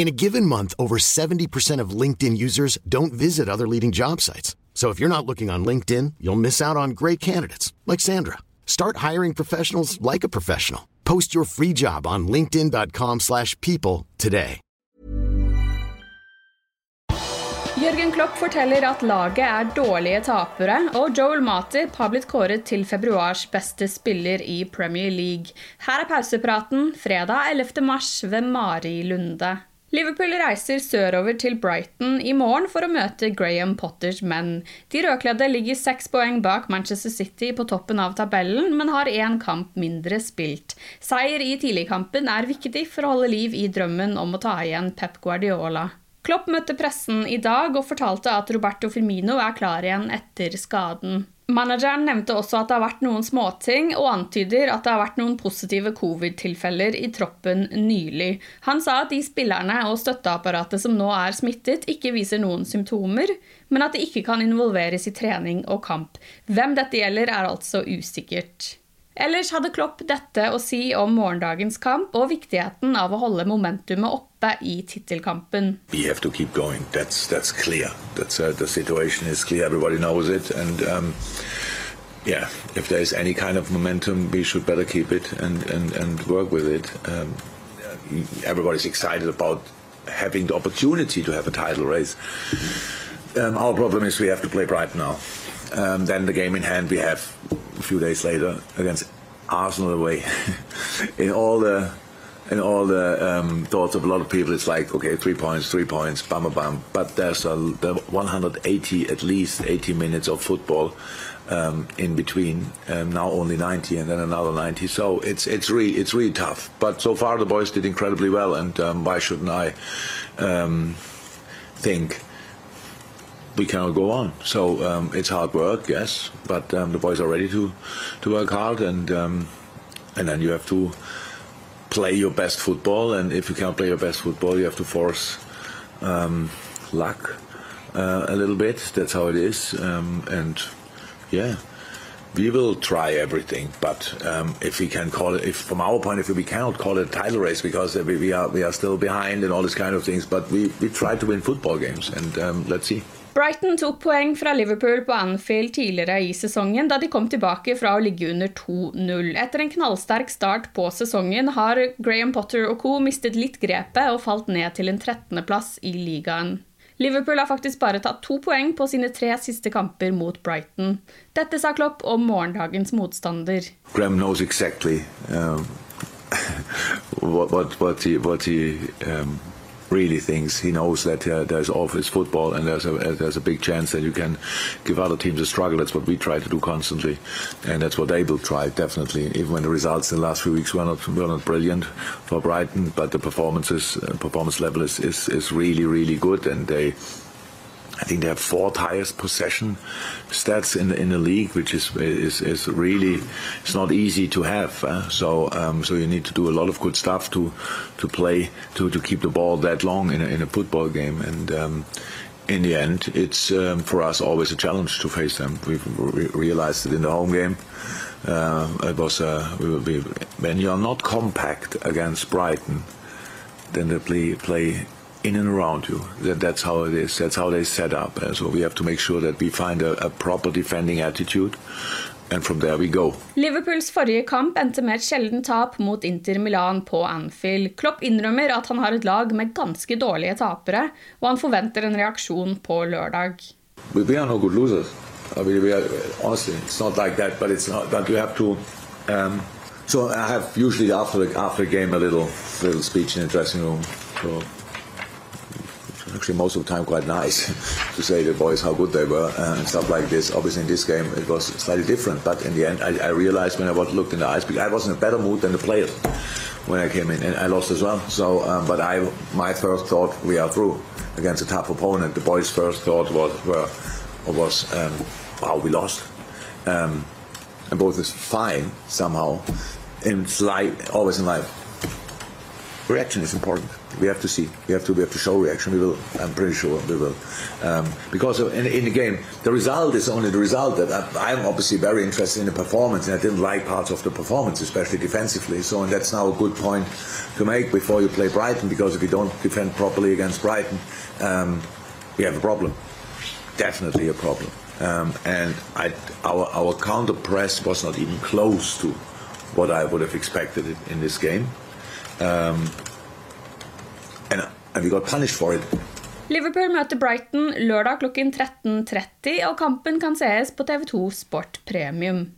In a given month, over 70% of LinkedIn users don't visit other leading job sites. So if you're not looking on LinkedIn, you'll miss out on great candidates like Sandra. Start hiring professionals like a professional. Post your free job on linkedin.com/people today. Jürgen Klopp forteller at laget er dårlige tapere, og Joel Matip har blitt kåret til februars beste spiller i Premier League. Her er pausepraten fredag 11. mars ved Mari Lunde. Liverpool reiser sørover til Brighton i morgen for å møte Graham Potters menn. De rødkledde ligger seks poeng bak Manchester City på toppen av tabellen, men har én kamp mindre spilt. Seier i tidligkampen er viktig for å holde liv i drømmen om å ta igjen Pep Guardiola. Klopp møtte pressen i dag og fortalte at Roberto Firmino er klar igjen etter skaden. Manageren nevnte også at det har vært noen småting, og antyder at det har vært noen positive covid-tilfeller i troppen nylig. Han sa at de spillerne og støtteapparatet som nå er smittet, ikke viser noen symptomer, men at de ikke kan involveres i trening og kamp. Hvem dette gjelder, er altså usikkert. Ellers hadde Klopp dette å si om morgendagens kamp og viktigheten av å holde momentumet oppe i tittelkampen. That's that's clear. That's uh, the situation is clear. Everybody knows it, and um, yeah, if there is any kind of momentum, we should better keep it and and and work with it. Um, everybody's excited about having the opportunity to have a title race. Um, our problem is we have to play Brighton now. Um, then the game in hand we have a few days later against Arsenal away. in all the in all the um, thoughts of a lot of people, it's like okay, three points, three points, bam, bam. But there's a, the 180 at least 80 minutes of football um, in between. Um, now only 90, and then another 90. So it's it's really it's really tough. But so far the boys did incredibly well, and um, why shouldn't I um, think? We cannot go on. So um, it's hard work, yes, but um, the boys are ready to to work hard, and um, and then you have to play your best football. And if you can't play your best football, you have to force um, luck uh, a little bit. That's how it is, um, and yeah. We will try everything, but um, if we can call it, if from our point of view, we cannot call it a title race because we, we are we are still behind and all this kind of things. But we, we try to win football games, and let's see. Brighton tok poeng fra Liverpool på Anfield tidligere i sesongen, da de kom tilbake fra å ligge under 2-0. Etter en knallsterk start på sesongen har Graham Potter og co. mistet litt grepet og falt ned til en 13.-plass i ligaen. Liverpool har faktisk bare tatt to poeng på sine tre siste kamper mot Brighton. Dette sa Klopp om morgendagens motstander. Graham knows exactly um, what, what, what he, what he um really thinks he knows that uh, there's office football and there's a there's a big chance that you can give other teams a struggle. That's what we try to do constantly, and that's what they will try definitely. Even when the results in the last few weeks were not were not brilliant for Brighton, but the performances uh, performance level is, is is really really good, and they I think they have fourth highest possession stats in the, in the league, which is is, is really it's not easy to have. Uh, so um, so you need to do a lot of good stuff to to play to, to keep the ball that long in a, in a football game, and um, in the end, it's um, for us always a challenge to face them. We've re- realized it in the home game. Uh, it was uh, we when you are not compact against Brighton, then they play play in and around you. That, that's how it is. That's how they set up. And so we have to make sure that we find a, a proper defending attitude. And from there we go. Liverpools forrige kamp endte med et sjeldent tap mot Inter Milan på Anfield. Klopp innrømmer at han har et lag med ganske dårlige tapere, og han forventer en reaksjon på lørdag. We, we are no good losers. I mean, we are, honestly, it's not like that, but it's not. But you have to. Um, so I have usually after the, after the game a little little speech in the dressing room. So actually most of the time quite nice to say the boys how good they were and stuff like this. Obviously in this game it was slightly different, but in the end I, I realized when I was looked in the eyes, I was in a better mood than the players when I came in, and I lost as well. So, um, but I my first thought we are through against a tough opponent. The boys' first thought was were, was um, wow we lost, um, and both is fine somehow. In life, always in life, reaction is important. We have to see. We have to. We have to show reaction. We will. I'm pretty sure we will, um, because in, in, the game, the result is only the result. That I, am obviously very interested in the performance, and I didn't like parts of the performance, especially defensively. So, and that's now a good point to make before you play Brighton, because if you don't defend properly against Brighton, um, we have a problem. Definitely a problem. Um, and I, our our counter press was not even close to what I would have expected in this game. Um, and, we got punished for it. Liverpool møter Brighton lørdag klokken 13.30, og kampen kan sees på TV2 Sport Premium.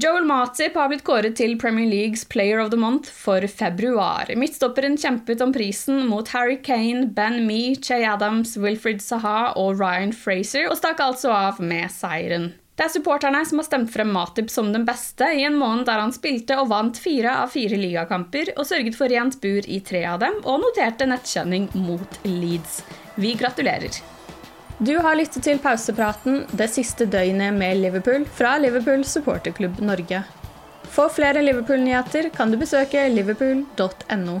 Joel Matip har blitt kåret til Premier Leagues Player of the Month for februar. Midtstopperen kjempet om prisen mot Harry Kane, Ben Mee, Che Adams, Wilfred Saha og Ryan Fraser, og stakk altså av med seieren. Det er supporterne som har stemt frem Matip som den beste i en måned der han spilte og vant fire av fire ligakamper og sørget for rent bur i tre av dem, og noterte nettkjenning mot Leeds. Vi gratulerer. Du har lyttet til pausepraten det siste døgnet med Liverpool fra Liverpool supporterklubb Norge. For flere Liverpool-nyheter kan du besøke liverpool.no.